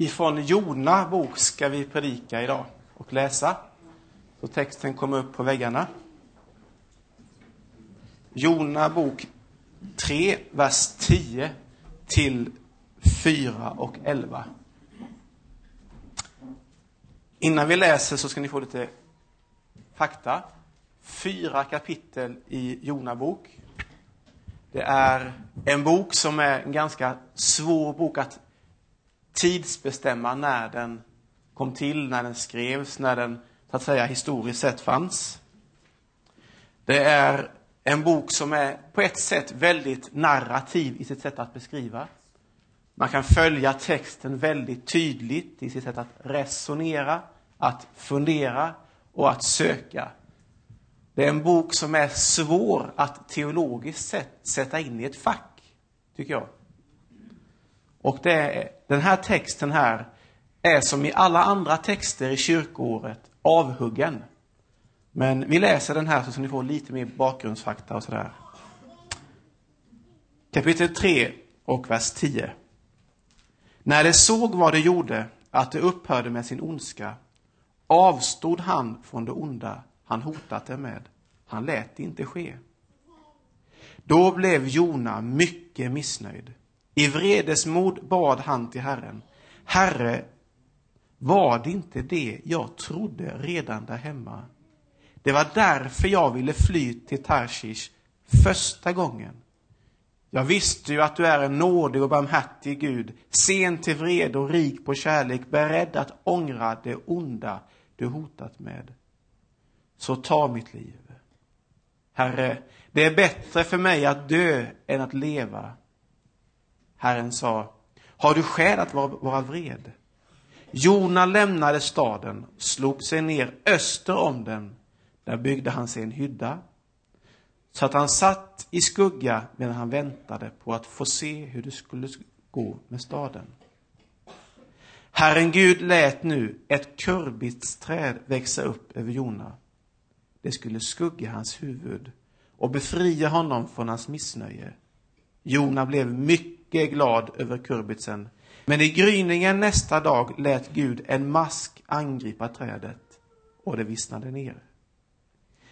Ifrån Jona bok ska vi predika idag och läsa. Så texten kommer upp på väggarna. Jona bok 3, vers 10 till 4 och 11. Innan vi läser så ska ni få lite fakta. Fyra kapitel i Jona bok. Det är en bok som är en ganska svår bok att tidsbestämma när den kom till, när den skrevs, när den så att säga historiskt sett fanns. Det är en bok som är på ett sätt väldigt narrativ i sitt sätt att beskriva. Man kan följa texten väldigt tydligt i sitt sätt att resonera, att fundera och att söka. Det är en bok som är svår att teologiskt sett sätta in i ett fack, tycker jag. Och det är, den här texten här är som i alla andra texter i kyrkoåret avhuggen. Men vi läser den här så ska ni få lite mer bakgrundsfakta och sådär. Kapitel 3 och vers 10. När det såg vad det gjorde, att det upphörde med sin ondska, avstod han från det onda han hotat det med. Han lät det inte ske. Då blev Jona mycket missnöjd. I vredesmod bad han till Herren. Herre, var det inte det jag trodde redan där hemma? Det var därför jag ville fly till Tarshish första gången. Jag visste ju att du är en nådig och barmhärtig Gud, sen till vrede och rik på kärlek, beredd att ångra det onda du hotat med. Så ta mitt liv. Herre, det är bättre för mig att dö än att leva. Herren sa, har du skäl att vara, vara vred? Jona lämnade staden, slog sig ner öster om den. Där byggde han sig en hydda, så att han satt i skugga medan han väntade på att få se hur det skulle gå med staden. Herren Gud lät nu ett kurbitsträd växa upp över Jona. Det skulle skugga hans huvud och befria honom från hans missnöje. Jona blev mycket mycket glad över kurbitsen, men i gryningen nästa dag lät Gud en mask angripa trädet och det vissnade ner.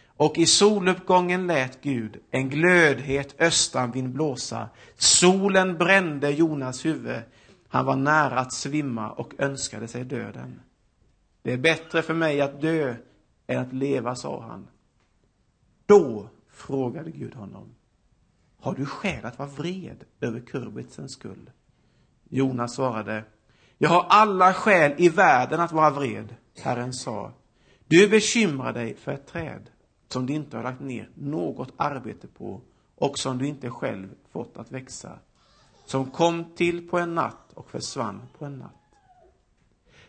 Och i soluppgången lät Gud en glödhet östanvind blåsa. Solen brände Jonas huvud. Han var nära att svimma och önskade sig döden. Det är bättre för mig att dö än att leva, sa han. Då frågade Gud honom, har du skäl att vara vred över kurbitsens skull? Jonas svarade, jag har alla skäl i världen att vara vred. Herren sa, du bekymrar dig för ett träd som du inte har lagt ner något arbete på och som du inte själv fått att växa, som kom till på en natt och försvann på en natt.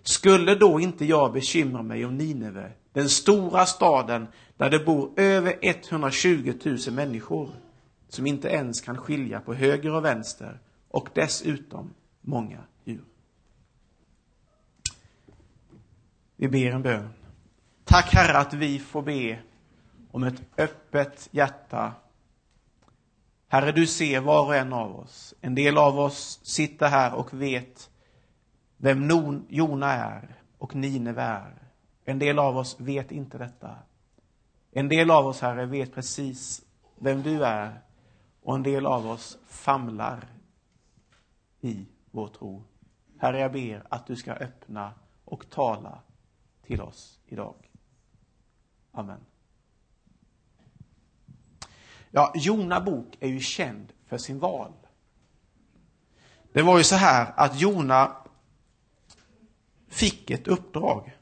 Skulle då inte jag bekymra mig om Nineve, den stora staden där det bor över 120 000 människor som inte ens kan skilja på höger och vänster och dessutom många djur. Vi ber en bön. Tack Herre att vi får be om ett öppet hjärta. Herre, du ser var och en av oss. En del av oss sitter här och vet vem Jona är och Nineve är. En del av oss vet inte detta. En del av oss, Herre, vet precis vem du är och en del av oss famlar i vår tro. Herre, jag ber att du ska öppna och tala till oss idag. Amen. Ja, Jona bok är ju känd för sin val. Det var ju så här att Jona fick ett uppdrag.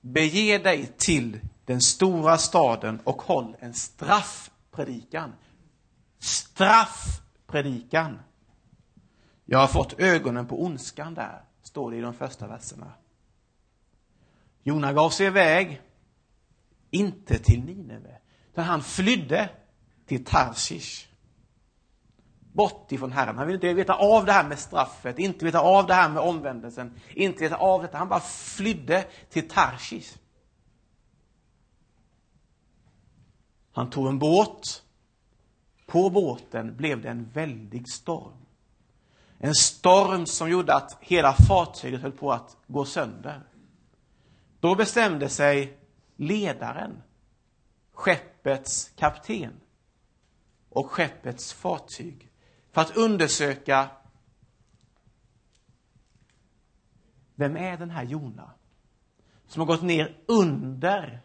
Bege dig till den stora staden och håll en straffpredikan. Straffpredikan. Jag har fått ögonen på ondskan där, står det i de första verserna. Jona gav sig iväg inte till Nineve, utan han flydde till Tarsish. Bort ifrån Herren. Han ville inte veta av det här med straffet, inte veta av det här med omvändelsen, inte veta av detta. Han bara flydde till Tarsish. Han tog en båt. På båten blev det en väldig storm. En storm som gjorde att hela fartyget höll på att gå sönder. Då bestämde sig ledaren, skeppets kapten och skeppets fartyg för att undersöka vem är den här Jona som har gått ner under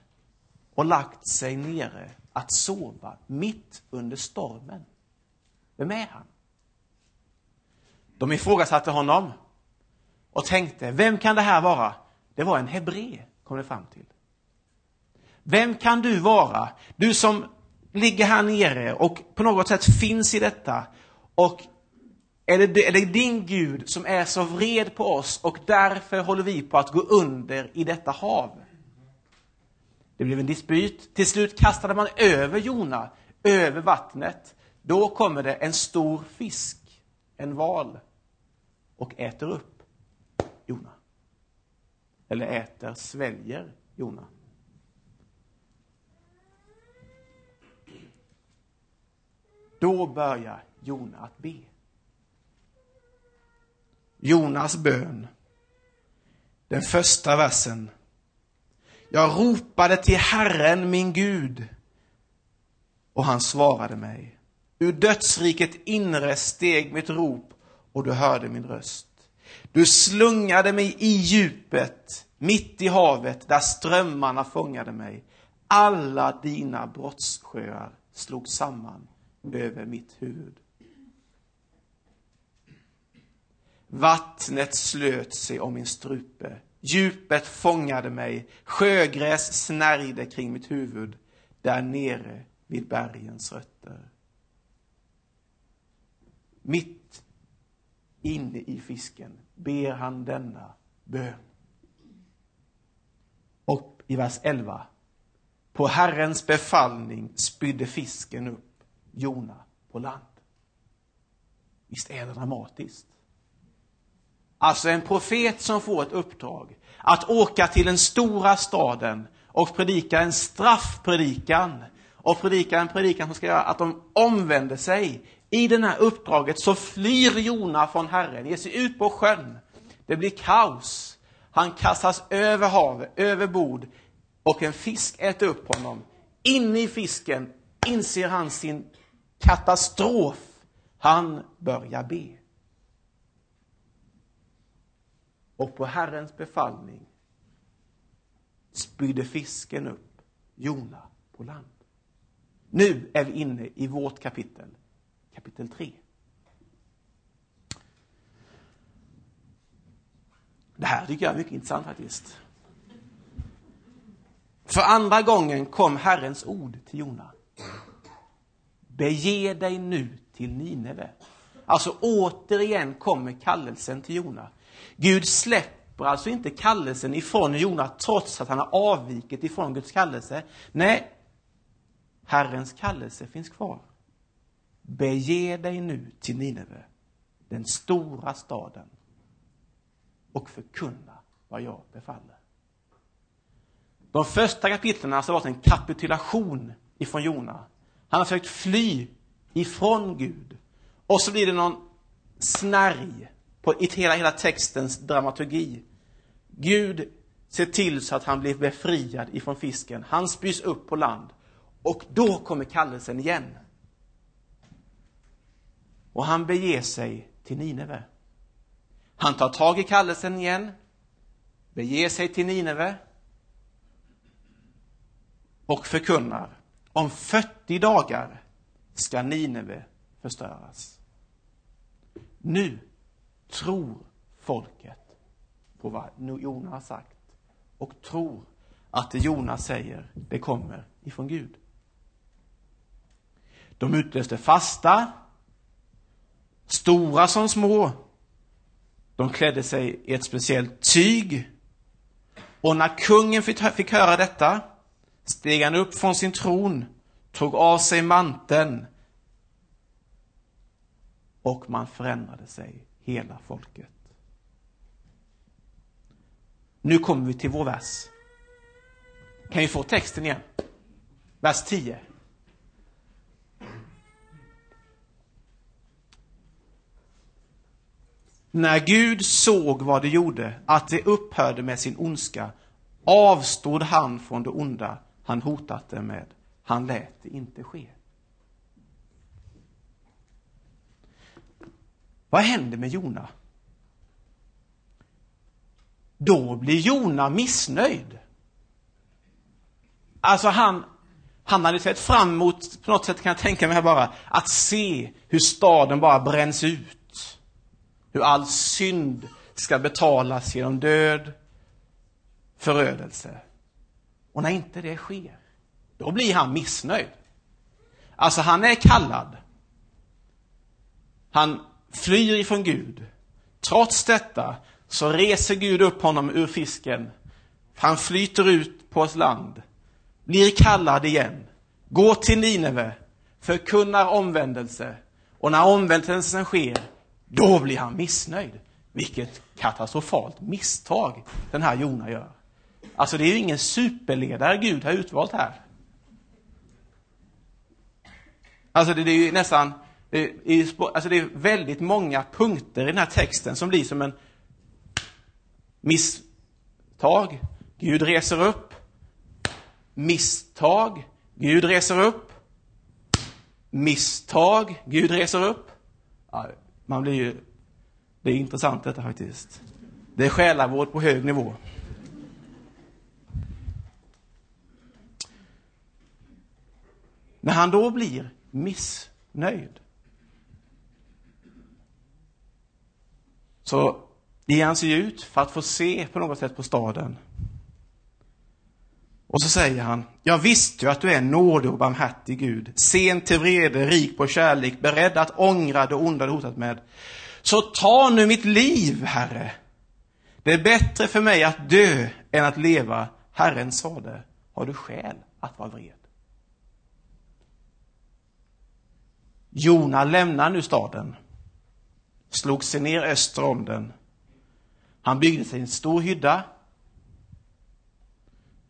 och lagt sig nere att sova mitt under stormen. Vem är han? De ifrågasatte honom och tänkte, vem kan det här vara? Det var en hebré, kom det fram till. Vem kan du vara? Du som ligger här nere och på något sätt finns i detta och är det, är det din Gud som är så vred på oss och därför håller vi på att gå under i detta hav? Det blev en dispyt. Till slut kastade man över Jona, över vattnet. Då kommer det en stor fisk, en val, och äter upp Jona. Eller äter, sväljer Jona. Då börjar Jona att be. Jonas bön. Den första versen. Jag ropade till Herren, min Gud, och han svarade mig. Ur dödsriket inre steg mitt rop och du hörde min röst. Du slungade mig i djupet, mitt i havet, där strömmarna fångade mig. Alla dina brottssjöar slog samman över mitt huvud. Vattnet slöt sig om min strupe. Djupet fångade mig. Sjögräs snärjde kring mitt huvud där nere vid bergens rötter. Mitt inne i fisken ber han denna bön. Och i vers 11. På Herrens befallning spydde fisken upp Jona på land. Visst är det dramatiskt? Alltså en profet som får ett uppdrag att åka till den stora staden och predika en straffpredikan och predika en predikan som ska göra att de omvänder sig. I det här uppdraget så flyr Jona från Herren, ger sig ut på sjön. Det blir kaos. Han kastas över havet, över bord och en fisk äter upp honom. Inne i fisken inser han sin katastrof. Han börjar be. Och på Herrens befallning spydde fisken upp Jona på land. Nu är vi inne i vårt kapitel, kapitel 3. Det här tycker jag är mycket intressant faktiskt. För andra gången kom Herrens ord till Jona. Bege dig nu till Nineve. Alltså återigen kommer kallelsen till Jona. Gud släpper alltså inte kallelsen ifrån Jona trots att han har avvikit ifrån Guds kallelse. Nej, Herrens kallelse finns kvar. Bege dig nu till Nineve, den stora staden, och förkunna vad jag befaller. De första kapitlen har alltså varit alltså en kapitulation ifrån Jona. Han har försökt fly ifrån Gud. Och så blir det någon snärj på i hela, hela textens dramaturgi. Gud ser till så att han blir befriad ifrån fisken. Han spys upp på land. Och då kommer kallelsen igen. Och han beger sig till Nineve. Han tar tag i kallelsen igen, beger sig till Nineve och förkunnar om 40 dagar ska Nineve förstöras. Nu tror folket på vad Jona har sagt och tror att det Jona säger, det kommer ifrån Gud. De utlöste fasta, stora som små. De klädde sig i ett speciellt tyg. Och när kungen fick höra detta steg han upp från sin tron, tog av sig manteln och man förändrade sig, hela folket. Nu kommer vi till vår vers. Kan vi få texten igen? Vers 10. När Gud såg vad det gjorde, att det upphörde med sin ondska, avstod han från det onda han hotat det med. Han lät det inte ske. Vad händer med Jona? Då blir Jona missnöjd. Alltså han, han hade sett fram emot, på något sätt kan jag tänka mig här bara, att se hur staden bara bränns ut. Hur all synd ska betalas genom död, förödelse. Och när inte det sker, då blir han missnöjd. Alltså han är kallad. Han flyr ifrån Gud. Trots detta så reser Gud upp honom ur fisken. Han flyter ut på ett land, blir kallad igen, går till Nineve, förkunnar omvändelse. Och när omvändelsen sker, då blir han missnöjd. Vilket katastrofalt misstag den här Jona gör. Alltså det är ju ingen superledare Gud har utvalt här. Alltså det, är ju nästan, det är, alltså det är väldigt många punkter i den här texten som blir som en misstag. Gud reser upp. Misstag. Gud reser upp. Misstag. Gud reser upp. Ja, man blir ju, det är intressant detta faktiskt. Det är själavård på hög nivå. När han då blir missnöjd så ger han sig ut för att få se på något sätt på staden. Och så säger han, jag visste ju att du är nådig och barmhärtig Gud, sen till vrede, rik på kärlek, beredd att ångra det onda du hotat med. Så ta nu mitt liv, Herre. Det är bättre för mig att dö än att leva. Herren sade, har du skäl att vara vred? Jona lämnar nu staden, slog sig ner öster om den. Han byggde sig en stor hydda,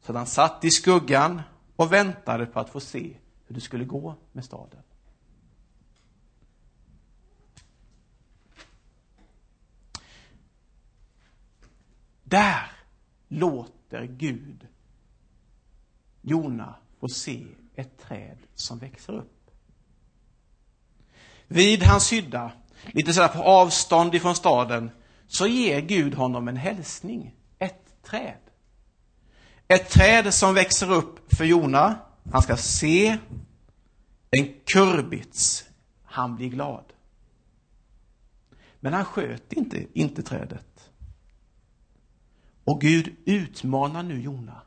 så han satt i skuggan och väntade på att få se hur det skulle gå med staden. Där låter Gud Jona få se ett träd som växer upp. Vid hans hydda, lite sådär på avstånd ifrån staden, så ger Gud honom en hälsning, ett träd. Ett träd som växer upp för Jona. Han ska se en kurbits. Han blir glad. Men han sköt inte, inte trädet. Och Gud utmanar nu Jona.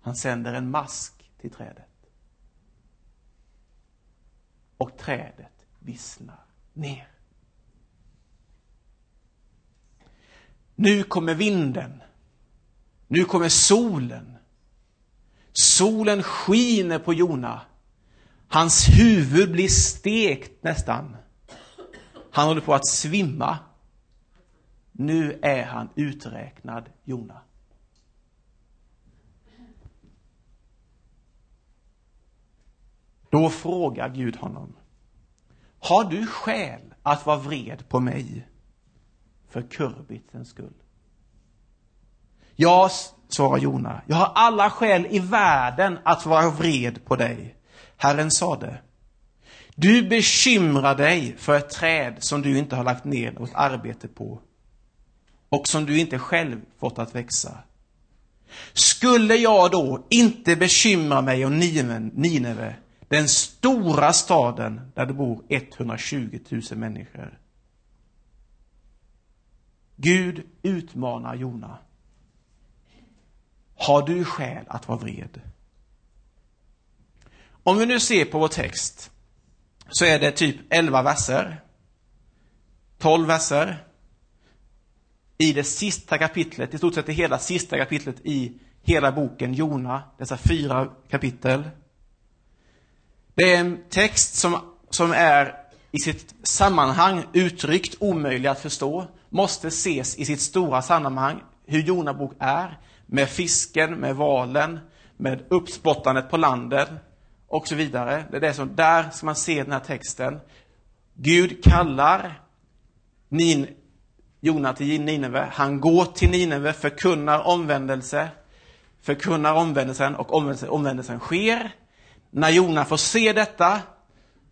Han sänder en mask till trädet. Och trädet vissnar ner. Nu kommer vinden. Nu kommer solen. Solen skiner på Jona. Hans huvud blir stekt nästan. Han håller på att svimma. Nu är han uträknad, Jona. Då frågar Gud honom. Har du skäl att vara vred på mig för kurbitens skull? Ja, svarar Jona, jag har alla skäl i världen att vara vred på dig. Herren sade, du bekymrar dig för ett träd som du inte har lagt ner något arbete på och som du inte själv fått att växa. Skulle jag då inte bekymra mig om Nineve den stora staden där det bor 120 000 människor. Gud utmanar Jona. Har du skäl att vara vred? Om vi nu ser på vår text så är det typ 11 verser, 12 verser i det sista kapitlet, i stort sett det hela sista kapitlet i hela boken Jona, dessa fyra kapitel. Det är en text som, som är i sitt sammanhang uttryckt omöjlig att förstå, måste ses i sitt stora sammanhang, hur Jonabok är, med fisken, med valen, med uppspottandet på landet och så vidare. Det är det som, där ska man se den här texten. Gud kallar Nin, Jona till Nineve. Han går till Nineve, förkunnar omvändelse, förkunnar omvändelsen och omvändelsen, omvändelsen sker. När Jona får se detta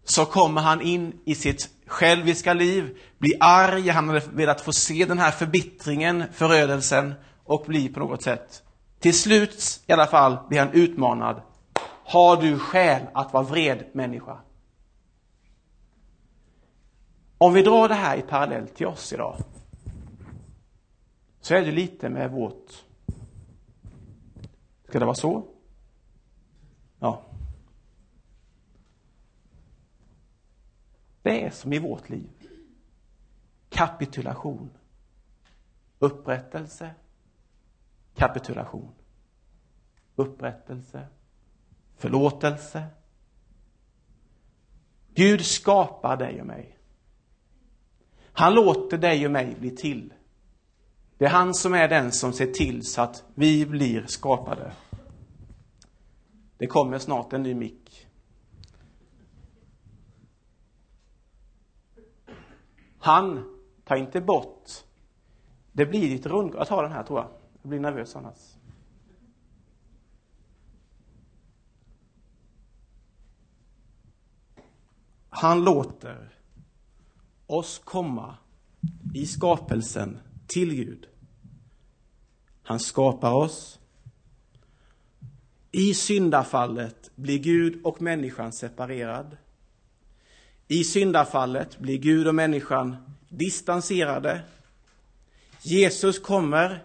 så kommer han in i sitt själviska liv, blir arg, han hade velat få se den här förbittringen, förödelsen och blir på något sätt, till slut i alla fall, blir han utmanad. Har du skäl att vara vred människa? Om vi drar det här i parallell till oss idag, så är det lite med vårt... Ska det vara så? Ja. Det är som i vårt liv. Kapitulation. Upprättelse. Kapitulation. Upprättelse. Förlåtelse. Gud skapar dig och mig. Han låter dig och mig bli till. Det är han som är den som ser till så att vi blir skapade. Det kommer snart en ny mick. Han tar inte bort. Det blir lite rundgång. Jag tar den här tror jag. Jag blir nervös annars. Han låter oss komma i skapelsen till Gud. Han skapar oss. I syndafallet blir Gud och människan separerad. I syndafallet blir Gud och människan distanserade. Jesus kommer,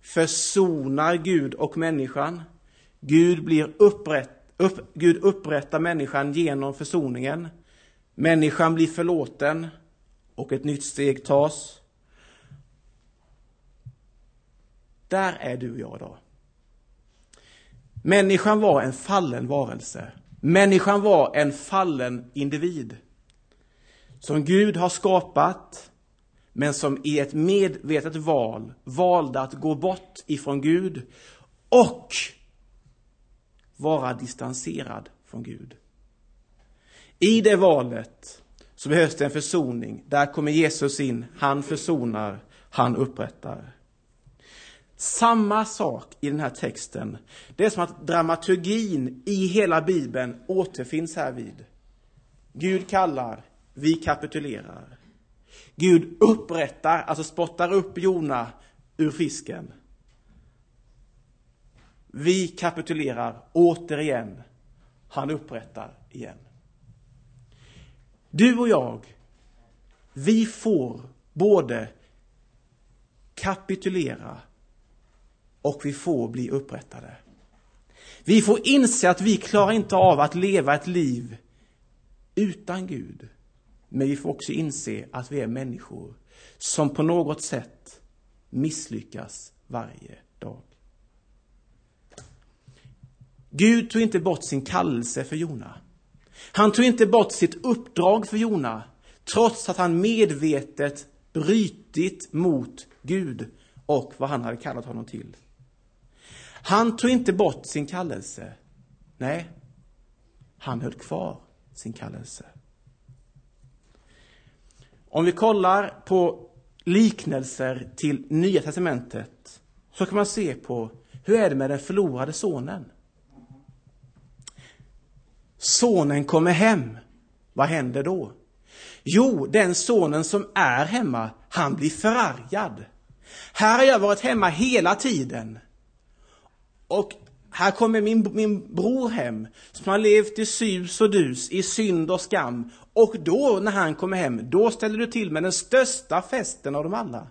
försonar Gud och människan. Gud, blir upprätt, upp, Gud upprättar människan genom försoningen. Människan blir förlåten och ett nytt steg tas. Där är du och jag idag. Människan var en fallen varelse. Människan var en fallen individ. Som Gud har skapat, men som i ett medvetet val valde att gå bort ifrån Gud och vara distanserad från Gud. I det valet så behövs det en försoning. Där kommer Jesus in. Han försonar, han upprättar. Samma sak i den här texten. Det är som att dramaturgin i hela Bibeln återfinns här vid. Gud kallar, vi kapitulerar. Gud upprättar, alltså spottar upp Jona ur fisken. Vi kapitulerar återigen. Han upprättar igen. Du och jag, vi får både kapitulera och vi får bli upprättade. Vi får inse att vi klarar inte av att leva ett liv utan Gud. Men vi får också inse att vi är människor som på något sätt misslyckas varje dag. Gud tog inte bort sin kallelse för Jona. Han tog inte bort sitt uppdrag för Jona, trots att han medvetet brytit mot Gud och vad han hade kallat honom till. Han tog inte bort sin kallelse. Nej, han höll kvar sin kallelse. Om vi kollar på liknelser till Nya Testamentet så kan man se på hur är det med den förlorade sonen. Sonen kommer hem. Vad händer då? Jo, den sonen som är hemma, han blir förargad. Här har jag varit hemma hela tiden. Och här kommer min, min bror hem, som har levt i sus och dus, i synd och skam. Och då, när han kommer hem, då ställer du till med den största festen av dem alla.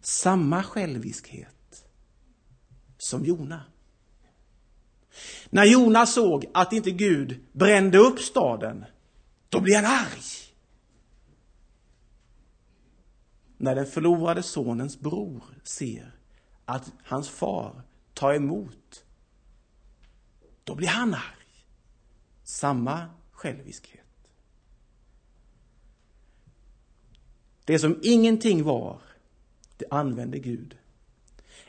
Samma själviskhet som Jona. När Jona såg att inte Gud brände upp staden, då blev han arg. När den förlorade sonens bror ser att hans far ta emot, då blir han arg. Samma själviskhet. Det som ingenting var, det använde Gud.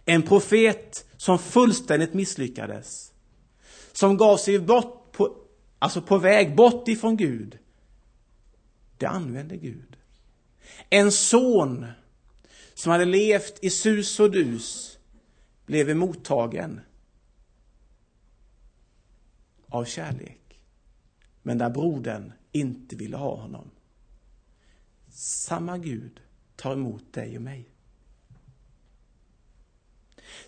En profet som fullständigt misslyckades som gav sig bort på, alltså på väg bort ifrån Gud, det använde Gud. En son som hade levt i sus och dus blev mottagen av kärlek. Men där brodern inte ville ha honom. Samma Gud tar emot dig och mig.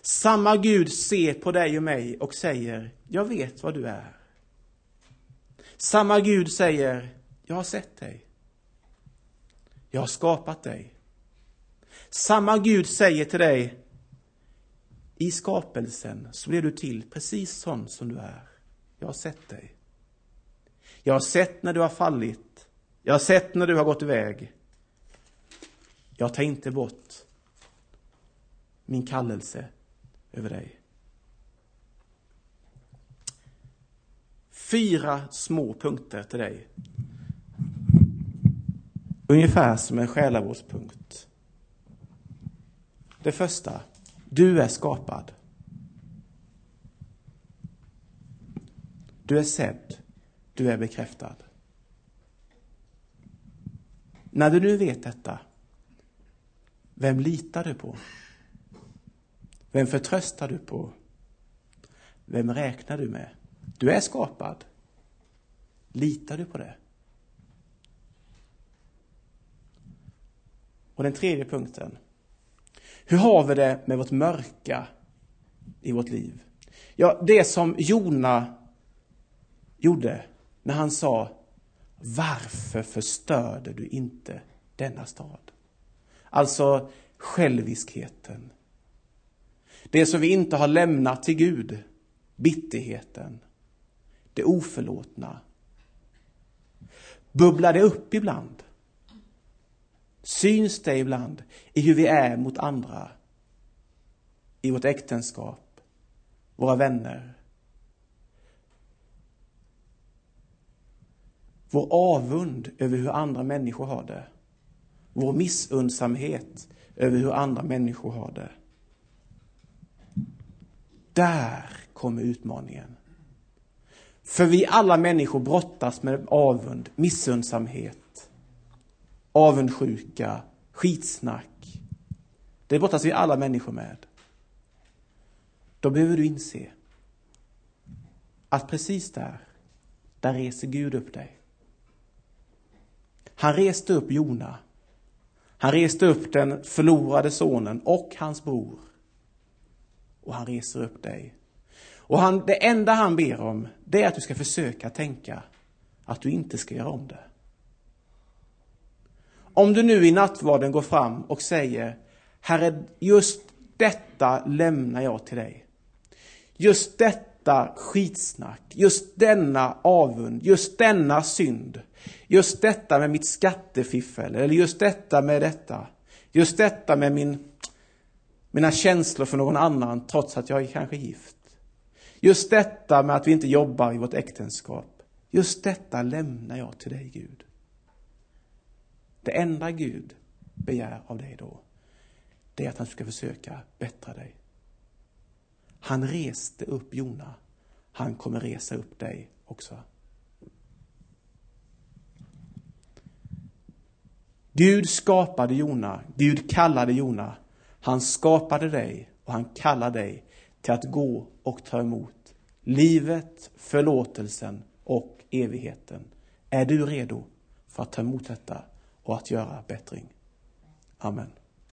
Samma Gud ser på dig och mig och säger, jag vet vad du är. Samma Gud säger, jag har sett dig. Jag har skapat dig. Samma Gud säger till dig, i skapelsen så blev du till precis sån som du är. Jag har sett dig. Jag har sett när du har fallit. Jag har sett när du har gått iväg. Jag tar inte bort min kallelse över dig. Fyra små punkter till dig. Ungefär som en själavårdspunkt. Det första, du är skapad. Du är sedd. Du är bekräftad. När du nu vet detta, vem litar du på? Vem förtröstar du på? Vem räknar du med? Du är skapad. Litar du på det? Och den tredje punkten. Hur har vi det med vårt mörka i vårt liv? Ja, det som Jona gjorde när han sa Varför förstörde du inte denna stad? Alltså själviskheten. Det som vi inte har lämnat till Gud. Bitterheten. Det oförlåtna. Bubblar det upp ibland? Syns det ibland i hur vi är mot andra? I vårt äktenskap, våra vänner, Vår avund över hur andra människor har det. Vår missundsamhet över hur andra människor har det. Där kommer utmaningen. För vi alla människor brottas med avund, missundsamhet, avundsjuka, skitsnack. Det brottas vi alla människor med. Då behöver du inse att precis där, där reser Gud upp dig. Han reste upp Jona. Han reste upp den förlorade sonen och hans bror. Och han reser upp dig. Och han, det enda han ber om, det är att du ska försöka tänka att du inte ska göra om det. Om du nu i nattvarden går fram och säger, Herre, just detta lämnar jag till dig. Just detta skitsnack, just denna avund, just denna synd, Just detta med mitt skattefiffel, eller just detta med detta. Just detta med min, mina känslor för någon annan, trots att jag är kanske gift. Just detta med att vi inte jobbar i vårt äktenskap. Just detta lämnar jag till dig, Gud. Det enda Gud begär av dig då, det är att han ska försöka bättra dig. Han reste upp Jona. Han kommer resa upp dig också. Gud skapade Jona, Gud kallade Jona. Han skapade dig och han kallar dig till att gå och ta emot livet, förlåtelsen och evigheten. Är du redo för att ta emot detta och att göra bättring? Amen.